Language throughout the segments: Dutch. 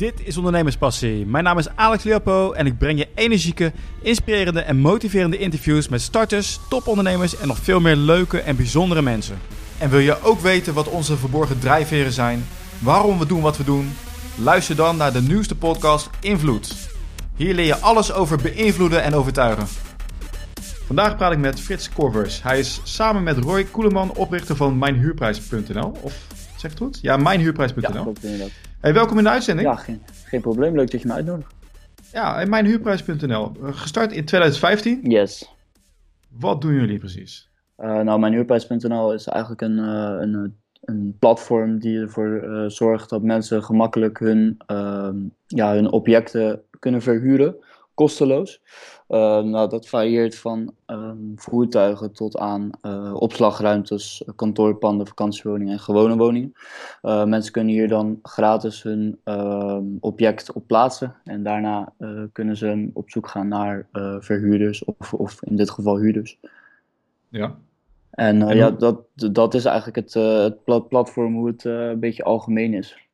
Dit is Ondernemerspassie. Mijn naam is Alex Leopo en ik breng je energieke, inspirerende en motiverende interviews met starters, topondernemers en nog veel meer leuke en bijzondere mensen. En wil je ook weten wat onze verborgen drijfveren zijn, waarom we doen wat we doen? Luister dan naar de nieuwste podcast Invloed. Hier leer je alles over beïnvloeden en overtuigen. Vandaag praat ik met Frits Korvers. Hij is samen met Roy Koeleman oprichter van mijnhuurprijs.nl. Of zeg het goed? Ja, mijnhuurprijs.nl. Ja. Hey, welkom in de uitzending. Ja, geen, geen probleem. Leuk dat je me uitnodigt. Ja, mijnhuurprijs.nl. Eh, Gestart in 2015. Yes. Wat doen jullie precies? Uh, nou, mijnhuurprijs.nl is eigenlijk een, uh, een, een platform die ervoor uh, zorgt dat mensen gemakkelijk hun, ehm, ja, hun objecten kunnen verhuren, kosteloos. nou, dat varieert van um, voertuigen tot aan opslagruimtes, kantoorpanden, vakantiewoningen en gewone woningen. mensen kunnen hier dan gratis hun ehm, object op plaatsen en daarna kunnen ze op zoek gaan naar verhuurders of, of in dit geval huurders. Ja. En, uh, ja, dat, dat is eigenlijk het, uh, het platform hoe het uh, een beetje algemeen is.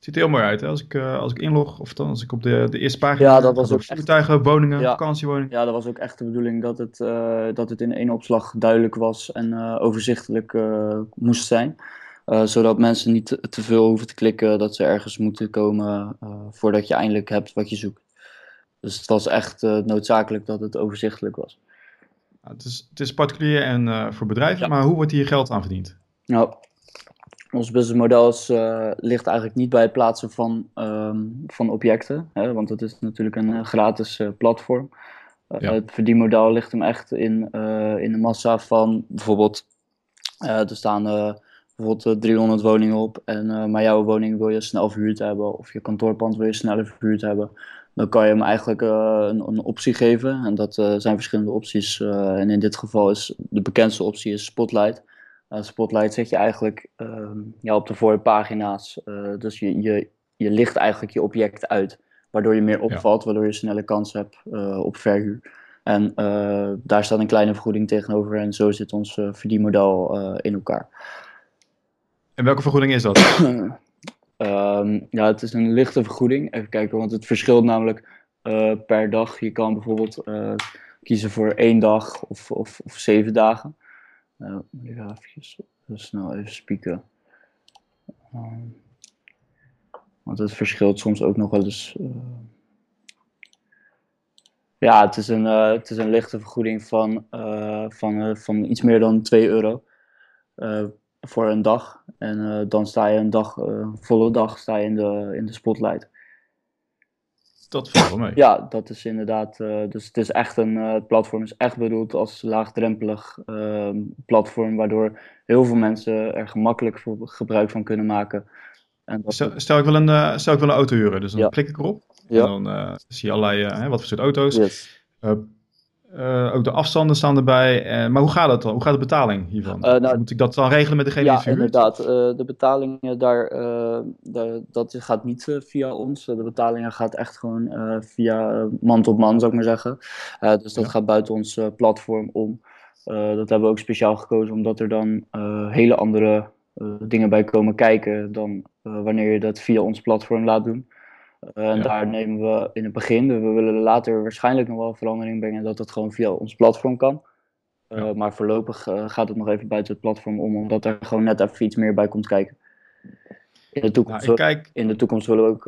Het ziet er heel mooi uit, hè? Als ik, als ik inlog, of dan als ik op de, de eerste pagina... Ja, dat was ook voertuigen, echt... woningen, ja, vakantiewoningen. Ja, dat was ook echt de bedoeling dat het, dat het in één opslag duidelijk was en overzichtelijk moest zijn. zodat mensen niet te, te, veel hoeven te klikken, dat ze ergens moeten komen voordat je eindelijk hebt wat je zoekt. Dus het was echt noodzakelijk dat het overzichtelijk was. Nou, het, is, het is particulier en voor bedrijven, ja. maar hoe wordt hier geld aan verdiend? Nou, ons businessmodel is, uh, ligt eigenlijk niet bij het plaatsen van, um, van objecten, hè, want het is natuurlijk een uh, gratis platform. Ja. Het verdienmodel ligt hem echt in, in de massa van bijvoorbeeld, er staan bijvoorbeeld 300 woningen op en maar jouw woning wil je snel verhuurd hebben of je kantoorpand wil je sneller verhuurd hebben dan kan je hem eigenlijk een, een, optie geven. En dat zijn verschillende opties. En in dit geval is de bekendste optie is Spotlight. Spotlight zet je eigenlijk ehm, ja, op de voorpagina's. dus je, je, je licht eigenlijk je object uit. Waardoor je meer opvalt, ja. waardoor je snelle kans hebt op verhuur. En daar staat een kleine vergoeding tegenover. En zo zit ons verdienmodel in elkaar. En welke vergoeding is dat? Um, ja, het is een lichte vergoeding. Even kijken, want het verschilt namelijk per dag. Je kan bijvoorbeeld kiezen voor één dag of, of, of zeven dagen. Uh, ik ga even snel even spieken. Um, want het verschilt soms ook nog wel eens. ja, het is, een, het is een lichte vergoeding van, van, van iets meer dan 2 euro voor een dag. En dan sta je een dag, volle dag sta je in de, in de spotlight. Dat valt wel mee. Ja, dat is inderdaad. Uh, dus het is echt een. het platform is echt bedoeld als laagdrempelig ehm, platform, waardoor heel veel mensen er gemakkelijk gebruik van kunnen maken. En dat stel, stel, ik wil een, stel ik wil een auto huren, dus dan ja. klik ik erop. Ja. En dan zie je allerlei, wat voor soort auto's. Yes. Uh, ook de afstanden staan erbij. Uh, maar hoe gaat het dan? Hoe gaat de betaling hiervan? Uh, nou, Moet ik dat dan regelen met degene ja, die verhuurt? inderdaad. de betalingen daar, daar, dat gaat niet via ons. de betalingen gaat echt gewoon via man tot man, zou ik maar zeggen. dus dat ja. gaat buiten ons platform om. dat hebben we ook speciaal gekozen, omdat er dan hele andere dingen bij komen kijken dan wanneer je dat via ons platform laat doen. Uh, en ja. daar nemen we in het begin, we willen later waarschijnlijk nog wel verandering brengen dat het gewoon via ons platform kan. Uh, ja. Maar voorlopig uh, gaat het nog even buiten het platform om, omdat er gewoon net even iets meer bij komt kijken. In de toekomst, nou, kijk... in de toekomst willen we ook,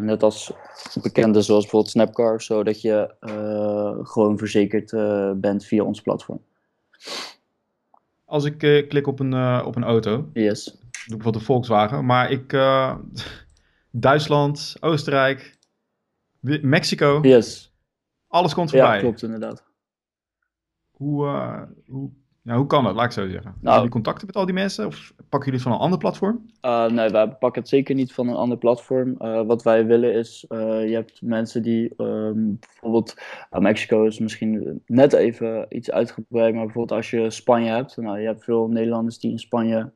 net als bekenden zoals bijvoorbeeld Snapcar, zodat je gewoon verzekerd bent via ons platform. Als ik klik op een, op een auto, yes. doe ik bijvoorbeeld een Volkswagen, maar ik Duitsland, Oostenrijk, Mexico. Yes. Alles komt voorbij. Ja, klopt inderdaad. Hoe, uh, hoe, ja, hoe kan dat, laat ik zo zeggen? Nou, jullie contacten met al die mensen of pakken jullie het van een ander platform? Uh, nee, wij pakken het zeker niet van een ander platform. Uh, wat wij willen is, je hebt mensen die um, bijvoorbeeld, Mexico is misschien net even iets uitgebreid, maar bijvoorbeeld als je Spanje hebt, nou, je hebt veel Nederlanders die in Spanje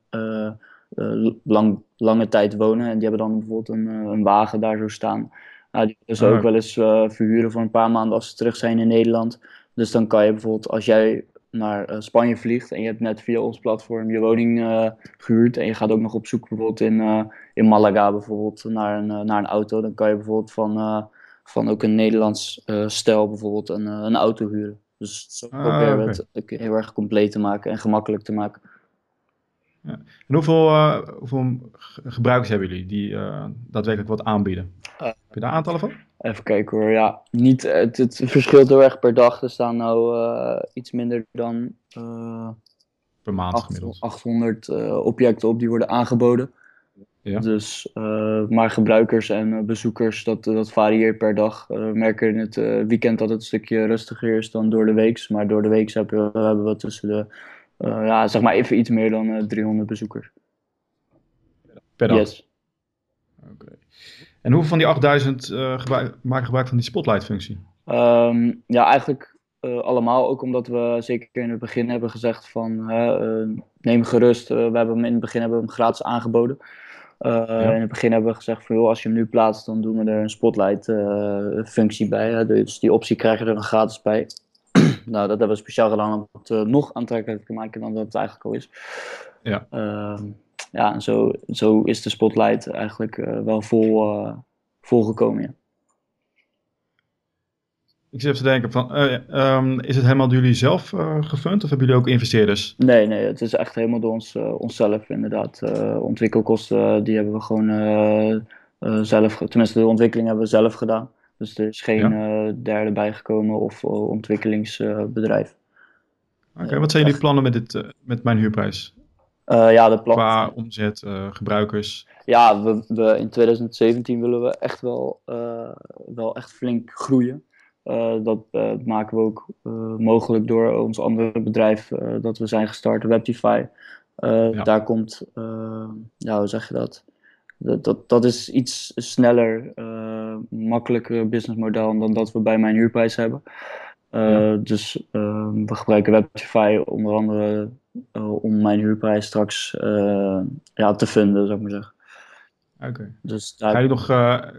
lang, lange tijd wonen. En die hebben dan bijvoorbeeld een, uh, een wagen daar zo staan. Nou, die kunnen ze ook wel eens uh, verhuren voor een paar maanden als ze terug zijn in Nederland. Dus dan kan je bijvoorbeeld, als jij naar Spanje vliegt en je hebt net via ons platform je woning gehuurd en je gaat ook nog op zoek bijvoorbeeld in, in Malaga bijvoorbeeld naar een, naar een auto, dan kan je bijvoorbeeld van, van ook een Nederlands stel bijvoorbeeld een, een auto huren. Dus zo ah, proberen we het heel erg compleet te maken en gemakkelijk te maken. Ja. En hoeveel, uh, hoeveel gebruikers hebben jullie die uh, daadwerkelijk wat aanbieden? Uh, Heb je daar aantallen van? Even kijken hoor. Ja, niet, het, het verschilt heel erg per dag. Er staan nou iets minder dan per maand 8, gemiddeld. 800 objecten op die worden aangeboden. Ja. Dus, maar gebruikers en bezoekers, dat, dat varieert per dag. we merken in het weekend dat het een stukje rustiger is dan door de week. Maar door de week hebben we, hebben we tussen de ja, zeg maar even iets meer dan uh, eh, 300 bezoekers. Per dag? Yes. Okay. En hoeveel van die 8000 uh, gebruik, maken gebruik van die spotlight-functie? Um, ja, eigenlijk allemaal. Ook omdat we zeker in het begin hebben gezegd van neem gerust. we hebben hem in het begin hebben we hem gratis aangeboden. Ja. In het begin hebben we gezegd van joh, als je hem nu plaatst, dan doen we er een spotlight functie bij. Hè? Dus die optie krijg je er dan gratis bij. Nou, dat hebben we speciaal gedaan om het uh, nog aantrekkelijker te maken dan dat het eigenlijk al is. Ja. Uh, ja, en zo, zo is de spotlight eigenlijk uh, wel vol, uh, volgekomen. Ja. Ik zit even te denken, van, um, is het helemaal door jullie zelf gefund of hebben jullie ook investeerders? Nee, nee, het is echt helemaal door ons, onszelf inderdaad. ontwikkelkosten, die hebben we gewoon zelf, tenminste de ontwikkeling hebben we zelf gedaan. Dus er is geen ja. uh, derde bijgekomen of uh, ontwikkelingsbedrijf. Oké, wat zijn jullie plannen met, dit, uh, met mijn huurprijs? ja, de plan... Qua omzet, gebruikers? Ja, we, we, in 2017 willen we echt wel, wel echt flink groeien. dat maken we ook mogelijk door ons andere bedrijf dat we zijn gestart, Webtify. Ja. Daar komt, ja, hoe zeg je dat? Dat, dat, dat is iets sneller, uh, makkelijker businessmodel dan dat we bij mijn huurprijs hebben. Uh, Dus uh, we gebruiken Webify onder andere uh, om mijn huurprijs straks ja, te vinden, zou ik maar zeggen. Oké. Dus daar... nog,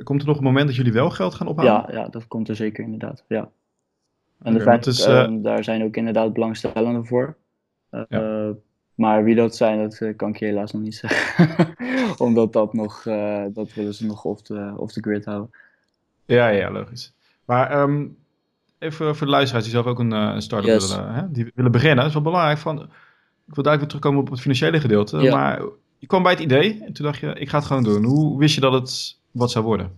komt er nog een moment dat jullie wel geld gaan ophalen? Ja, ja dat komt er zeker inderdaad. Ja. En okay, is, ehm, daar zijn ook inderdaad belangstellenden voor. Ja. Maar wie dat zijn, dat eh, kan ik je helaas nog niet zeggen. Omdat dat nog, uh, dat willen ze nog off the, off the grid houden. Ja, ja, logisch. Maar um, even voor de luisteraars die zelf ook een, uh, een start-up willen, hè, die willen beginnen. Dat is wel belangrijk. Van, ik wil eigenlijk terugkomen op het financiële gedeelte. Ja. Maar je kwam bij het idee en toen dacht je, ik ga het gewoon doen. Hoe wist je dat het wat zou worden?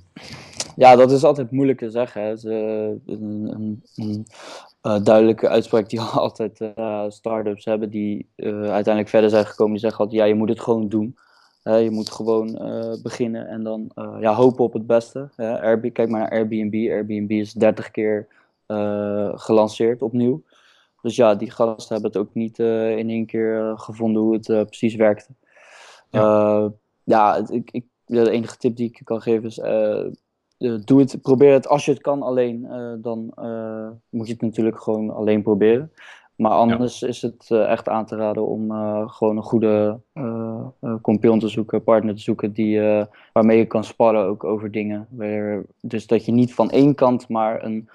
Ja, dat is altijd moeilijk te zeggen. Hè. een, een, een, uh, duidelijke uitspraak die altijd uh, start-ups hebben, die uh, uiteindelijk verder zijn gekomen. Die zeggen altijd, ja, je moet het gewoon doen. je moet gewoon beginnen en dan ja, hopen op het beste. Airbnb, kijk maar naar Airbnb. Airbnb is 30 keer gelanceerd opnieuw. Dus ja, die gasten hebben het ook niet in één keer gevonden hoe het precies werkte. Ja, ja ik, ik, de enige tip die ik kan geven is doe het, probeer het als je het kan alleen, uh, dan uh, moet je het natuurlijk gewoon alleen proberen. Maar anders ja. is het echt aan te raden om gewoon een goede compagnon te zoeken, partner te zoeken die, waarmee je kan sparren ook over dingen. Dus dat je niet van één kant maar een,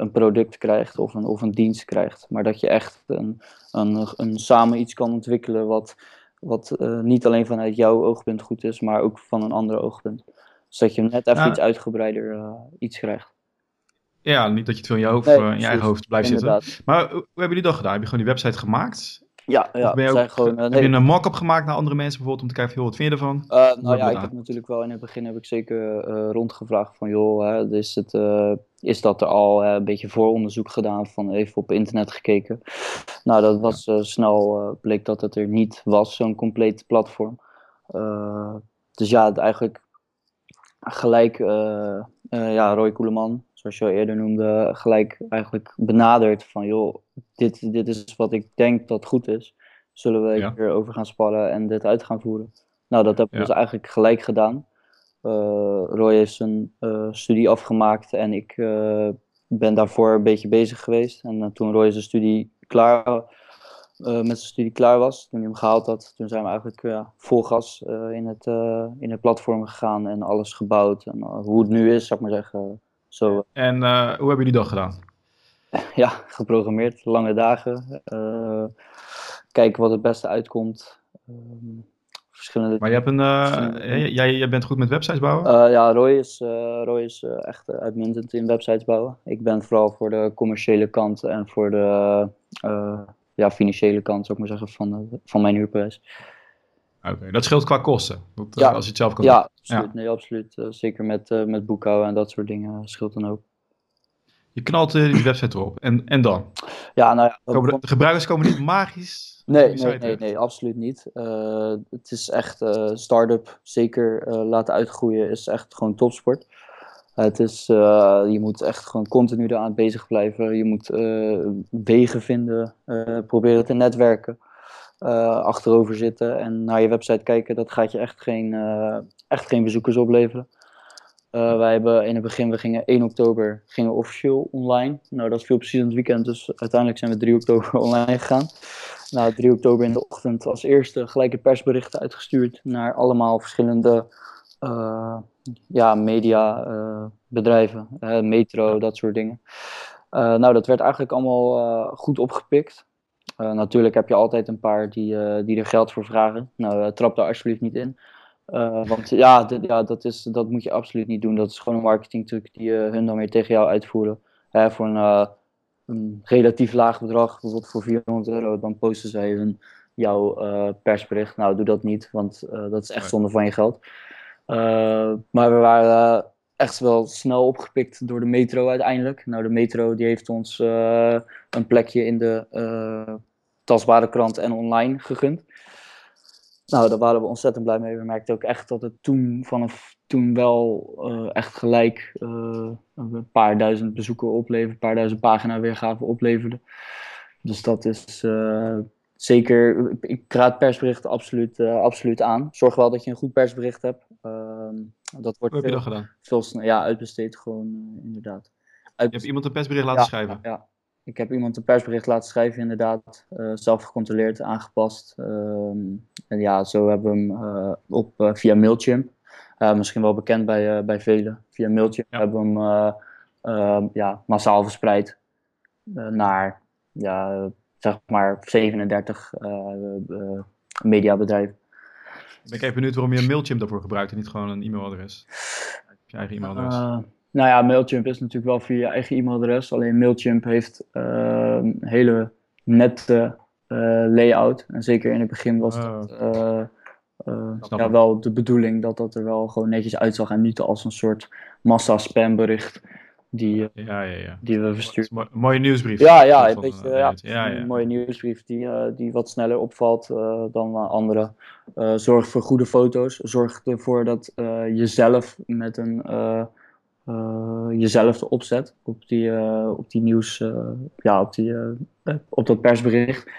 een product krijgt of een, of een dienst krijgt. Maar dat je echt een, een, een samen iets kan ontwikkelen wat, wat niet alleen vanuit jouw oogpunt goed is, maar ook van een ander oogpunt. Dus dat je net even iets uitgebreider uh, iets krijgt. Ja, niet dat je het veel in je, hoofd, nee, uh, in je eigen hoofd blijft Inderdaad. zitten. Maar hoe hebben jullie dat gedaan? Heb je gewoon die website gemaakt? Ja, ja. ben je ook, gewoon, uh, heb je een mock-up gemaakt naar andere mensen bijvoorbeeld om te kijken, joh, wat vind je ervan? Nou ja, ik heb natuurlijk wel in het begin heb ik zeker rondgevraagd van, joh, hè, is, het, is dat er al een beetje vooronderzoek gedaan van even op internet gekeken. Nou, dat was snel, bleek dat het er niet was, zo'n compleet platform. dus ja, eigenlijk gelijk, uh, uh, ja, Roy Koeleman, zoals je al eerder noemde, gelijk eigenlijk benaderd van, joh, dit, dit is wat ik denk dat goed is. Zullen we ja. over gaan sparren en dit uit gaan voeren? Nou, dat heb ik dus eigenlijk gelijk gedaan. Uh, Roy heeft zijn studie afgemaakt en ik ben daarvoor een beetje bezig geweest. En toen Roy zijn studie klaar met zijn studie klaar was, toen hij hem gehaald had, toen zijn we eigenlijk ja, vol gas uh, in, het, in het platform gegaan en alles gebouwd. En hoe het nu is, zou ik maar zeggen. Zo. En hoe hebben jullie dat gedaan? Ja, geprogrammeerd, lange dagen. Kijken wat het beste uitkomt. Ehm, verschillende... Maar je hebt een, uh, jij, jij bent goed met websites bouwen? ja, Roy is, Roy is echt uitmuntend in websites bouwen. Ik ben vooral voor de commerciële kant en voor de ja, financiële kant, zou ik maar zeggen, van, van mijn huurprijs. Oké, dat scheelt qua kosten, dat, ja. als je het zelf kan ja, doen. Absoluut, ja, nee, absoluut. zeker met, met boekhouden en dat soort dingen scheelt dan ook. Je knalt die website erop. En, en dan? Ja, nou ja. de, gebruikers komen niet magisch? Nee, nee, nee, nee, absoluut niet. Uh, het is echt uh, start-up zeker laten uitgroeien is echt gewoon topsport. Het is, je moet echt gewoon continu eraan bezig blijven. Je moet wegen vinden, proberen te netwerken, achterover zitten en naar je website kijken. Dat gaat je echt geen, echt geen bezoekers opleveren. Wij hebben in het begin, we gingen 1 oktober gingen officieel online. Nou, dat viel precies in het weekend, dus uiteindelijk zijn we 3 oktober online gegaan. Nou, 3 oktober in de ochtend als eerste gelijke persberichten uitgestuurd naar allemaal verschillende ja, mediabedrijven, uh, metro, dat soort dingen. nou, dat werd eigenlijk allemaal goed opgepikt. natuurlijk heb je altijd een paar die, die er geld voor vragen. Nou, trap daar alsjeblieft niet in. Want ja, ja dat, is, dat moet je absoluut niet doen. Dat is gewoon een marketingtruc die hun dan weer tegen jou uitvoeren. Voor een, eh, een, relatief laag bedrag, bijvoorbeeld voor 400 euro, dan posten zij hun, jouw persbericht. Nou, doe dat niet, want dat is echt zonde van je geld. Maar we waren echt wel snel opgepikt door de metro uiteindelijk. Nou, de metro die heeft ons een plekje in de tastbare krant en online gegund. Nou, daar waren we ontzettend blij mee. We merkten ook echt dat het toen, vanaf toen wel echt gelijk een paar duizend bezoeken opleverde, een paar duizend pagina weergaven opleverde. Dus dat is zeker, ik raad persberichten absoluut, absoluut aan. Zorg wel dat je een goed persbericht hebt. Ehm, dat wordt heb je gedaan? Veel snel, ja, uitbesteed gewoon, inderdaad. Je hebt iemand een persbericht laten schrijven? Ja, ik heb iemand een persbericht laten schrijven, inderdaad. Zelf gecontroleerd, aangepast. Ehm, en ja, zo hebben we hem op, via Mailchimp. misschien wel bekend bij, bij velen. Via Mailchimp hebben we hem ehm, ja, massaal verspreid naar ja, zeg maar 37 mediabedrijven. Ben ik even benieuwd waarom je Mailchimp daarvoor gebruikt en niet gewoon een e-mailadres? Je eigen e-mailadres. Nou ja, Mailchimp is natuurlijk wel via je eigen e-mailadres. Alleen Mailchimp heeft een hele nette layout. En zeker in het begin was oh. dat uh, ja, wel de bedoeling dat dat er wel gewoon netjes uitzag. En niet als een soort massa spambericht die, ja, ja, ja. die we versturen. Mooie nieuwsbrief. Ja, ja, een, beetje, ja, ja, een mooie nieuwsbrief die, die wat sneller opvalt dan andere. zorg voor goede foto's. Zorg ervoor dat je zelf met een uh, jezelf opzet op die, uh, op die nieuws, uh, ja, op, die, op dat persbericht.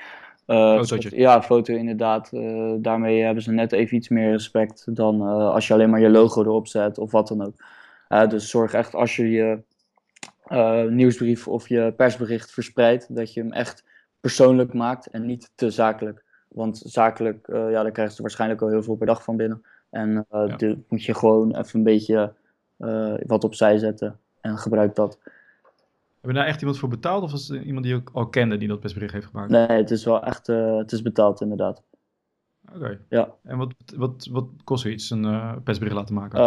Fotootje. Ja, foto inderdaad. daarmee hebben ze net even iets meer respect dan als je alleen maar je logo erop zet of wat dan ook. dus zorg echt als je je nieuwsbrief of je persbericht verspreidt, dat je hem echt persoonlijk maakt en niet te zakelijk. Want zakelijk, ja, daar krijgen ze waarschijnlijk al heel veel per dag van binnen. En ja. moet je gewoon even een beetje uh, wat opzij zetten en gebruik dat. Heb je daar echt iemand voor betaald of was het iemand die ook al kende die dat persbericht heeft gemaakt? Nee, het is wel echt uh, het is betaald inderdaad. Oké. Ja. En wat, wat, wat kost zoiets, een uh, persbericht laten maken?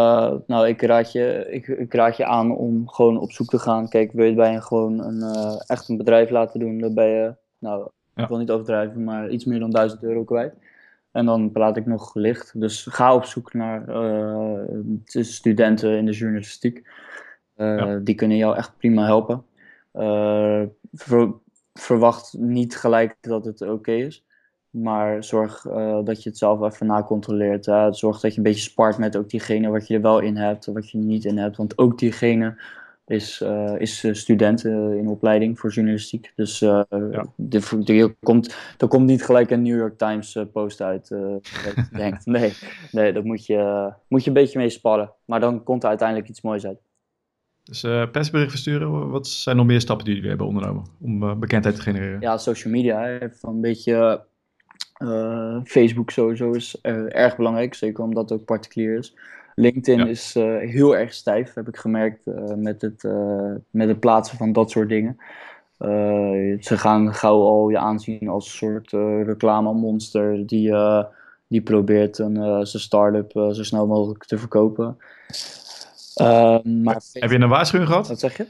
nou, ik raad, je, ik, ik, raad je aan om gewoon op zoek te gaan. Kijk, wil je bij een, gewoon een, echt een bedrijf laten doen, dan ben je, nou, ik wil niet overdrijven, maar iets meer dan 1000 euro kwijt. En dan praat ik nog licht. Dus ga op zoek naar studenten in de journalistiek. Die kunnen jou echt prima helpen. Verwacht niet gelijk dat het oké is. Maar zorg dat je het zelf even nacontroleert. Zorg dat je een beetje spart met ook diegene wat je er wel in hebt, wat je er niet in hebt. Want ook diegene is, uh, is eh, student uh, in opleiding voor journalistiek. Dus uh, ja. de, de, komt, er komt niet gelijk een New York Times post uit. denkt. Nee, nee, dat moet je, moet je een beetje mee sparren. Maar dan komt er uiteindelijk iets moois uit. Dus persbericht versturen, wat zijn nog meer stappen die jullie hebben ondernomen om bekendheid te genereren? Ja, social media. Van een beetje Facebook sowieso is erg belangrijk, zeker omdat het ook particulier is. LinkedIn is uh, heel erg stijf, heb ik gemerkt, uh, met, het, uh, met het plaatsen van dat soort dingen. ze gaan gauw al je aanzien als een soort reclamemonster die, die probeert een, zijn start-up zo snel mogelijk te verkopen. maar Heb je een waarschuwing gehad? Wat zeg je?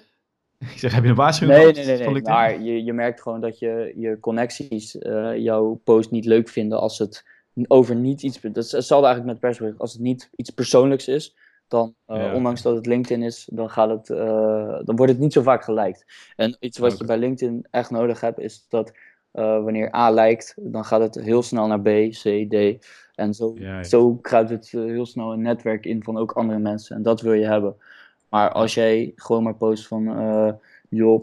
Ik zeg, heb je een waarschuwing nee, Nee, nee, nee. Maar je, je merkt gewoon dat je, je connecties jouw post niet leuk vinden als het over niet iets. Dat is hetzelfde eigenlijk met persbericht. Als het niet iets persoonlijks is, dan, uh, ondanks dat het LinkedIn is, dan, gaat het, uh, dan wordt het niet zo vaak geliked. En iets wat je bij LinkedIn echt nodig hebt, is dat wanneer A lijkt, dan gaat het heel snel naar B, C, D. En zo, ja, zo kruipt het heel snel een netwerk in van ook andere mensen. En dat wil je hebben. Maar als jij gewoon maar post van, joh,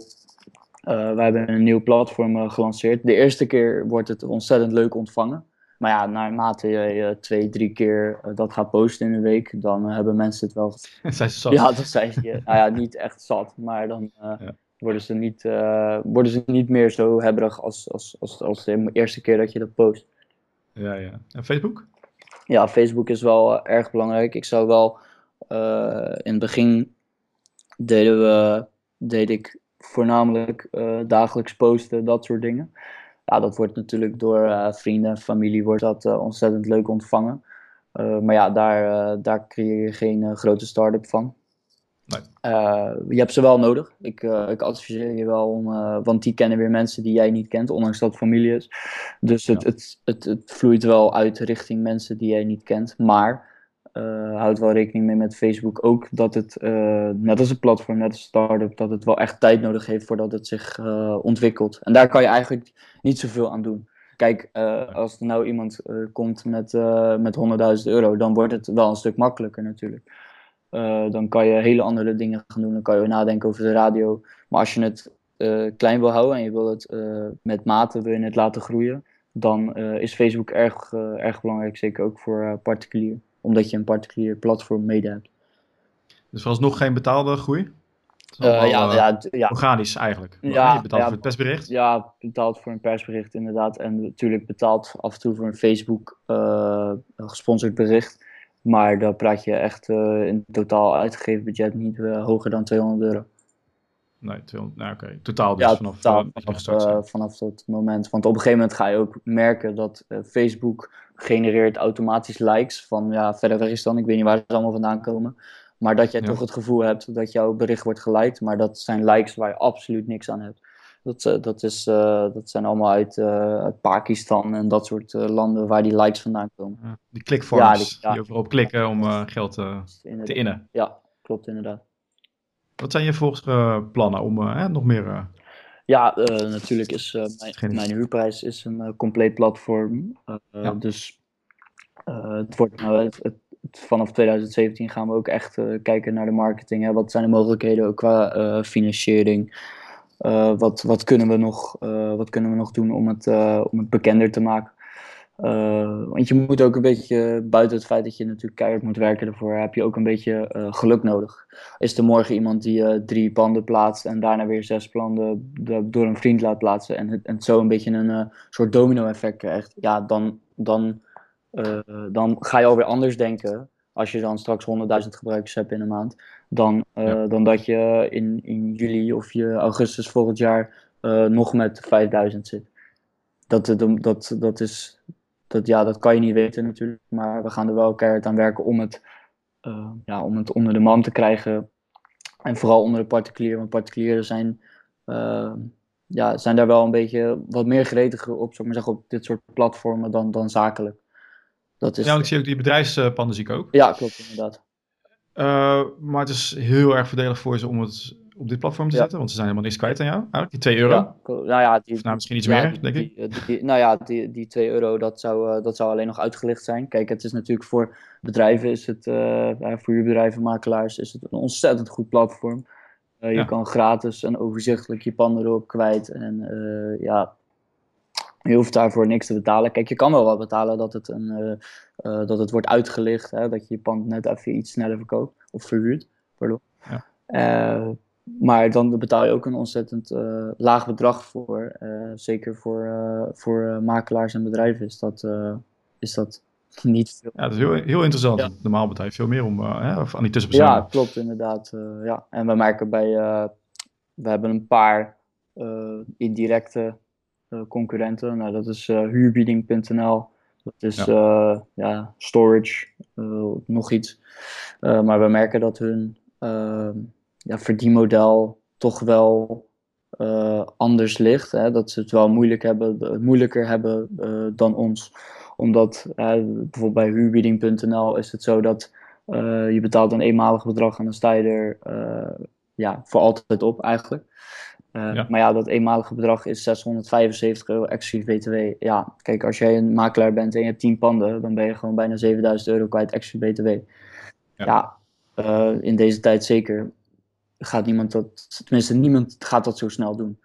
wij hebben een nieuw platform gelanceerd. De eerste keer wordt het ontzettend leuk ontvangen. Maar ja, naarmate je twee, drie keer eh, dat gaat posten in een week, dan eh, hebben mensen het wel. zijn ze zat? Ja, dan zijn ze nou ja, niet echt zat, maar dan uh, worden, ze niet, worden ze niet meer zo hebberig als, als, als, als de eerste keer dat je dat post. Ja, ja. En Facebook? Ja, Facebook is wel erg belangrijk. Ik zou wel in het begin deden we, deed ik voornamelijk dagelijks posten, dat soort dingen ja, dat wordt natuurlijk door uh, vrienden en familie wordt dat, uh, ontzettend leuk ontvangen. Maar ja, daar, daar creëer je geen grote start-up van. Nee. je hebt ze wel nodig. Ik, ik adviseer je wel om, want die kennen weer mensen die jij niet kent, ondanks dat het familie is. Dus het, het, het, het, vloeit wel uit richting mensen die jij niet kent. Maar uh, houd wel rekening mee met Facebook ook dat het, uh, net als een platform, net als een start-up, dat het wel echt tijd nodig heeft voordat het zich uh, ontwikkelt. En daar kan je eigenlijk niet zoveel aan doen. Kijk, als er nou iemand komt met, met 100.000 euro, dan wordt het wel een stuk makkelijker natuurlijk. dan kan je hele andere dingen gaan doen. Dan kan je nadenken over de radio. Maar als je het klein wil houden en je wil het met mate wil je het laten groeien, dan is Facebook erg, erg belangrijk, zeker ook voor particulier omdat je een particulier platform mede hebt. Dus vooralsnog geen betaalde groei? Uh, ja, ja, ja, Organisch eigenlijk. Ja, je betaalt voor het persbericht? Ja, betaald voor een persbericht inderdaad. En natuurlijk betaald af en toe voor een Facebook uh, gesponsord bericht. Maar dan praat je echt in totaal uitgegeven budget niet hoger dan 200 euro. Nee, 200, nou, oké. Totaal dus ja, vanaf, totaal, vanaf, vanaf dat moment. Want op een gegeven moment ga je ook merken dat Facebook genereert automatisch likes van ja, verder weg is dan, ik weet niet waar ze allemaal vandaan komen. Maar dat jij toch het gevoel hebt dat jouw bericht wordt geliked, maar dat zijn likes waar je absoluut niks aan hebt. Dat, uh, dat, is, uh, dat zijn allemaal uit, uh, uit, Pakistan en dat soort landen waar die likes vandaan komen. Die clickforms, ja, die, ja, die overal klikken om geld te innen. Ja, klopt inderdaad. Wat zijn je volgende plannen om nog meer ja, uh, natuurlijk is uh, mijn, mijn, huurprijs is een uh, compleet platform. Ja. Dus het wordt, nou, het, het, vanaf 2017 gaan we ook echt kijken naar de marketing. Hè. Wat zijn de mogelijkheden ook qua financiering? wat, wat, kunnen we nog, wat kunnen we nog doen om het, om het bekender te maken? Uh, want je moet ook een beetje, buiten het feit dat je natuurlijk keihard moet werken ervoor, heb je ook een beetje uh, geluk nodig. Is er morgen iemand die uh, drie panden plaatst en daarna weer zes panden door een vriend laat plaatsen en het, en zo een beetje een soort domino-effect krijgt, ja, dan, dan, dan ga je alweer anders denken als je dan straks 100.000 gebruikers hebt in een maand, dan, ja. dan dat je in, in juli of je augustus volgend jaar nog met 5000 zit. Dat, dat, dat, is, dat, ja, dat kan je niet weten natuurlijk. Maar we gaan er wel keihard aan werken om het, uh, ja, om het onder de man te krijgen. En vooral onder de particulieren. Want particulieren zijn, uh, ja, zijn daar wel een beetje wat meer gretig op, zou maar zeggen, op dit soort platformen dan, dan zakelijk. Dat is... Ja, ik zie ook die bedrijfspanden zie ik ook. Ja, klopt inderdaad. Uh, maar het is heel erg voordelig voor ze om het op dit platform te zetten? Want ze zijn helemaal niks kwijt aan jou, eigenlijk, die 2 euro. Ja, nou ja, die, of nou, misschien iets meer, denk die, ik. Die, nou ja, die, die 2 euro, dat zou, uh, dat zou alleen nog uitgelicht zijn. Kijk, het is natuurlijk voor bedrijven, is het, uh, voor huurbedrijven, makelaars, is het een ontzettend goed platform. Uh, je kan gratis en overzichtelijk je panden erop kwijt. En ja, je hoeft daarvoor niks te betalen. Kijk, je kan wel wat betalen dat het, een, dat het wordt uitgelicht. Hè, dat je je pand net even iets sneller verkoopt of verhuurt. Pardon. Ja. Maar dan betaal je ook een ontzettend uh, laag bedrag voor. Uh, zeker voor, uh, voor makelaars en bedrijven is dat, is dat niet veel. Ja, dat is heel, heel interessant. Ja. Normaal betaal je veel meer om hè, of aan die tussenpersonen. Ja, klopt inderdaad. ja. En we merken bij, we hebben een paar indirecte concurrenten. Nou, dat is huurbieding.nl. Dat is ja. ja storage, nog iets. maar we merken dat hun ja, verdienmodel toch wel anders ligt. Hè? Dat ze het wel moeilijk hebben, moeilijker hebben dan ons omdat bijvoorbeeld bij huurbieding.nl is het zo dat je betaalt een eenmalig bedrag en dan sta je er ja, voor altijd op eigenlijk. Maar ja, dat eenmalige bedrag is 675 euro exclusief BTW. Ja, kijk, als jij een makelaar bent en je hebt 10 panden, dan ben je gewoon bijna 7000 euro kwijt exclusief BTW. Ja, ja in deze tijd zeker gaat niemand dat, tenminste niemand gaat dat zo snel doen.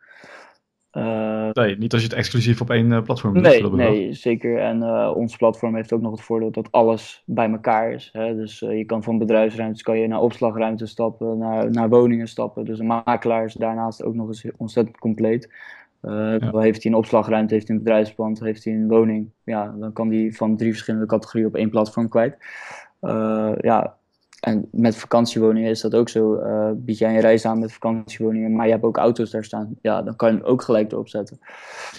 Uh, nee, niet als je het exclusief op één uh, platform doet. Nee, nee zeker. En uh, ons platform heeft ook nog het voordeel dat alles bij elkaar is. Hè? Dus je kan van bedrijfsruimtes kan je naar opslagruimte stappen, naar, naar woningen stappen. Dus een makelaar is daarnaast ook nog eens ontzettend compleet. Ja. Heeft hij een opslagruimte, heeft hij een bedrijfspand, heeft hij een woning. Ja, dan kan hij van drie verschillende categorieën op één platform kwijt. ja, en met vakantiewoningen is dat ook zo. Uh, bied jij een reis aan met vakantiewoningen, maar je hebt ook auto's daar staan. Ja, dan kan je hem ook gelijk erop zetten.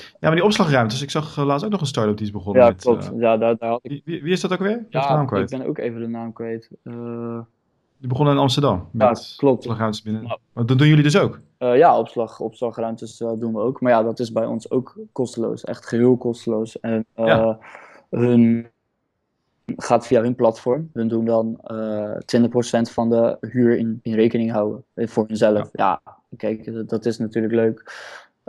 Ja, maar die opslagruimtes. Ik zag uh, laatst ook nog een start-up die is begonnen. Ja, met, klopt. Uh, ja, daar, daar had ik... wie, wie, is dat ook weer? Ja, ik ben ook even de naam kwijt. die begonnen in Amsterdam. Met ja, klopt. Opslagruimtes binnen. Nou. Dat doen jullie dus ook? ja, opslag, opslagruimtes doen we ook. Maar ja, dat is bij ons ook kosteloos. Echt geheel kosteloos. En ja. hun gaat via hun platform. Hun doen dan uh, eh, 20% van de huur in, in rekening houden eh, voor hunzelf. Ja, kijk, dat, is natuurlijk leuk.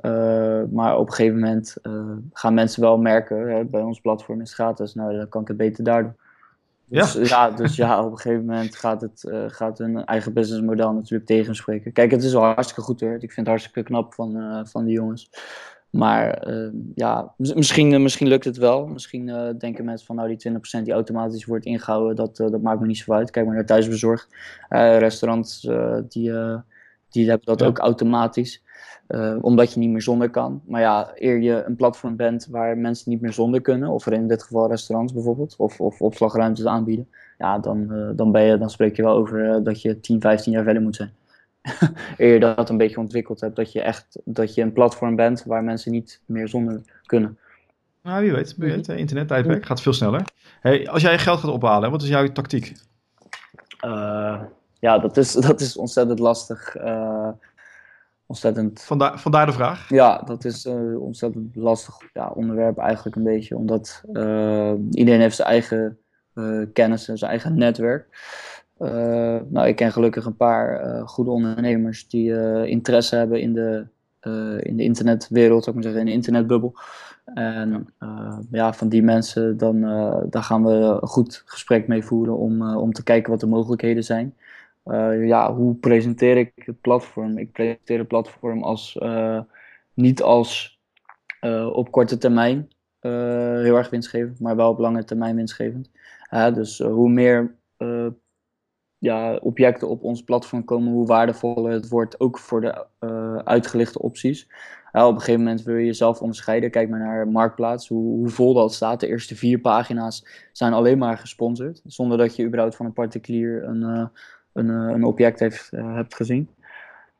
Uh, maar op een gegeven moment uh, gaan mensen wel merken, hè, bij ons platform is het gratis, nou dan kan ik het beter daar doen. Dus ja, ja dus ja, op een gegeven moment gaat, het, uh, gaat hun eigen businessmodel natuurlijk tegenspreken. Kijk, het is wel hartstikke goed hoor. Ik vind het hartstikke knap van, van die jongens. Maar ehm, ja, misschien, eh, misschien lukt het wel. Misschien uh, denken mensen van nou die 20% die automatisch wordt ingehouden, dat, uh, dat maakt me niet zo uit. Kijk maar naar thuisbezorgd. restaurants die, die hebben dat ook automatisch. omdat je niet meer zonder kan. Maar ja, eer je een platform bent waar mensen niet meer zonder kunnen, of er in dit geval restaurants bijvoorbeeld, of, of opslagruimtes aanbieden, ja, dan, dan, ben je, dan spreek je wel over dat je 10, 15 jaar verder moet zijn. eer je dat een beetje ontwikkeld hebt, dat je echt dat je een platform bent waar mensen niet meer zonder kunnen. Nou, wie weet, wie weet internet gaat veel sneller. Hey, als jij geld gaat ophalen, wat is jouw tactiek? Uh, ja, dat is, dat is ontzettend lastig. Uh, ontzettend... Vandaar, vandaar de vraag. Ja, dat is een ontzettend lastig ja, onderwerp eigenlijk een beetje. Omdat uh, iedereen heeft zijn eigen kennis en zijn eigen netwerk. Uh, nou, ik ken gelukkig een paar uh, goede ondernemers die uh, interesse hebben in de, in de internetwereld, zou ik maar zeggen, in de internetbubbel. En ja, van die mensen, dan, daar gaan we een goed gesprek mee voeren om, om te kijken wat de mogelijkheden zijn. ja, hoe presenteer ik het platform? Ik presenteer het platform als, niet als op korte termijn heel erg winstgevend, maar wel op lange termijn winstgevend. dus hoe meer ja, objecten op ons platform komen, hoe waardevoller het wordt, ook voor de uh, uitgelichte opties. Op een gegeven moment wil je jezelf onderscheiden. Kijk maar naar Marktplaats, hoe, hoe vol dat staat. De eerste vier pagina's zijn alleen maar gesponsord, zonder dat je überhaupt van een particulier een, uh, een, een object heeft, hebt gezien.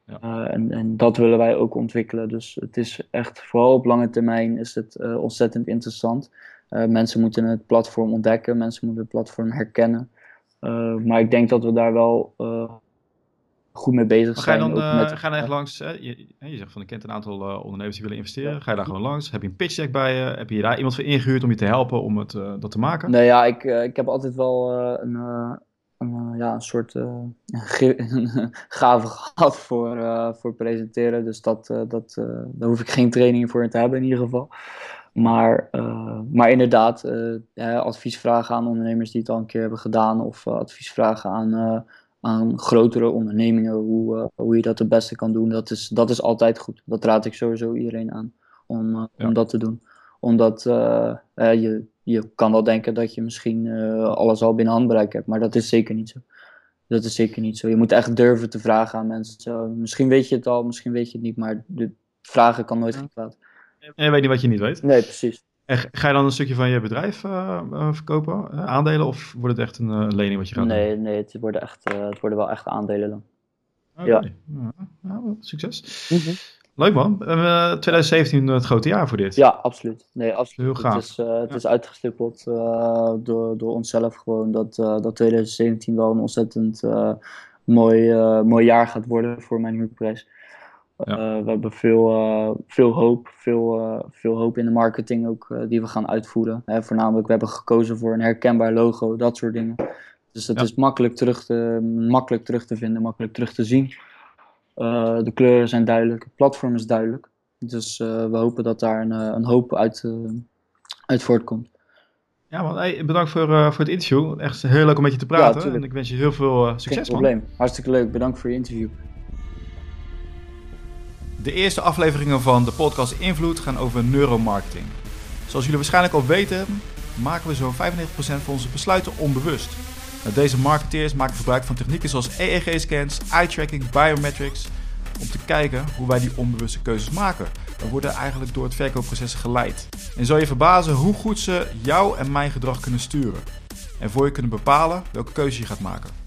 Ja. en, en dat willen wij ook ontwikkelen. Dus het is echt, vooral op lange termijn, is het ontzettend interessant. mensen moeten het platform ontdekken, mensen moeten het platform herkennen. Uh, maar ik denk dat we daar wel uh, goed mee bezig zijn. Ga je dan, met, ga je dan echt langs? Je, je, zegt van ik kent een aantal ondernemers die willen investeren. Ga je daar gewoon langs? Heb je een pitch deck bij je? Heb je daar iemand voor ingehuurd om je te helpen om het, dat te maken? Nee, ja, ik, ik heb altijd wel een, een, ja, een soort gave gehad voor, voor presenteren. Dus dat, dat, daar hoef ik geen training voor te hebben in ieder geval. Maar, uh, maar inderdaad, uh, ja, advies vragen aan ondernemers die het al een keer hebben gedaan, of uh, advies vragen aan, aan grotere ondernemingen, hoe, hoe je dat het beste kan doen, dat is, dat is altijd goed. Dat raad ik sowieso iedereen aan om, ja. om dat te doen. Omdat je, je kan wel denken dat je misschien alles al binnen handbereik hebt, maar dat is zeker niet zo. Dat is zeker niet zo. Je moet echt durven te vragen aan mensen. Misschien weet je het al, misschien weet je het niet, maar de vragen kan nooit geen en je weet niet wat je niet weet. Nee, precies. En ga je dan een stukje van je bedrijf uh, verkopen, uh, aandelen, of wordt het echt een lening wat je gaat nee, doen? Nee, het worden, echt, het worden wel echt aandelen dan. Okay. Ja. ja. succes. Mm -hmm. Leuk man. 2017 het grote jaar voor dit. Ja, absoluut. Nee, absoluut. Heel gaaf. Het is, het is uitgestippeld door, door onszelf gewoon dat, dat 2017 wel een ontzettend mooi, mooi jaar gaat worden voor mijn huurprijs. Ja. we hebben veel, veel hoop, veel, veel hoop in de marketing ook die we gaan uitvoeren. Hè, voornamelijk, we hebben gekozen voor een herkenbaar logo, dat soort dingen. Dus het is makkelijk terug, te, makkelijk terug te vinden, makkelijk terug te zien. de kleuren zijn duidelijk, het platform is duidelijk. Dus we hopen dat daar een, een hoop uit, uit voortkomt. Ja, hey, bedankt voor, voor het interview. Echt heel leuk om met je te praten. Ja, en ik wens je heel veel succes, Geen probleem. Hartstikke leuk. Bedankt voor je interview. De eerste afleveringen van de podcast Invloed gaan over neuromarketing. Zoals jullie waarschijnlijk al weten, maken we zo'n 95% van onze besluiten onbewust. Nou, deze marketeers maken gebruik van technieken zoals EEG-scans, eye-tracking, biometrics om te kijken hoe wij die onbewuste keuzes maken. We worden eigenlijk door het verkoopproces geleid. En zal je verbazen hoe goed ze jou en mijn gedrag kunnen sturen. En voor je kunnen bepalen welke keuze je gaat maken.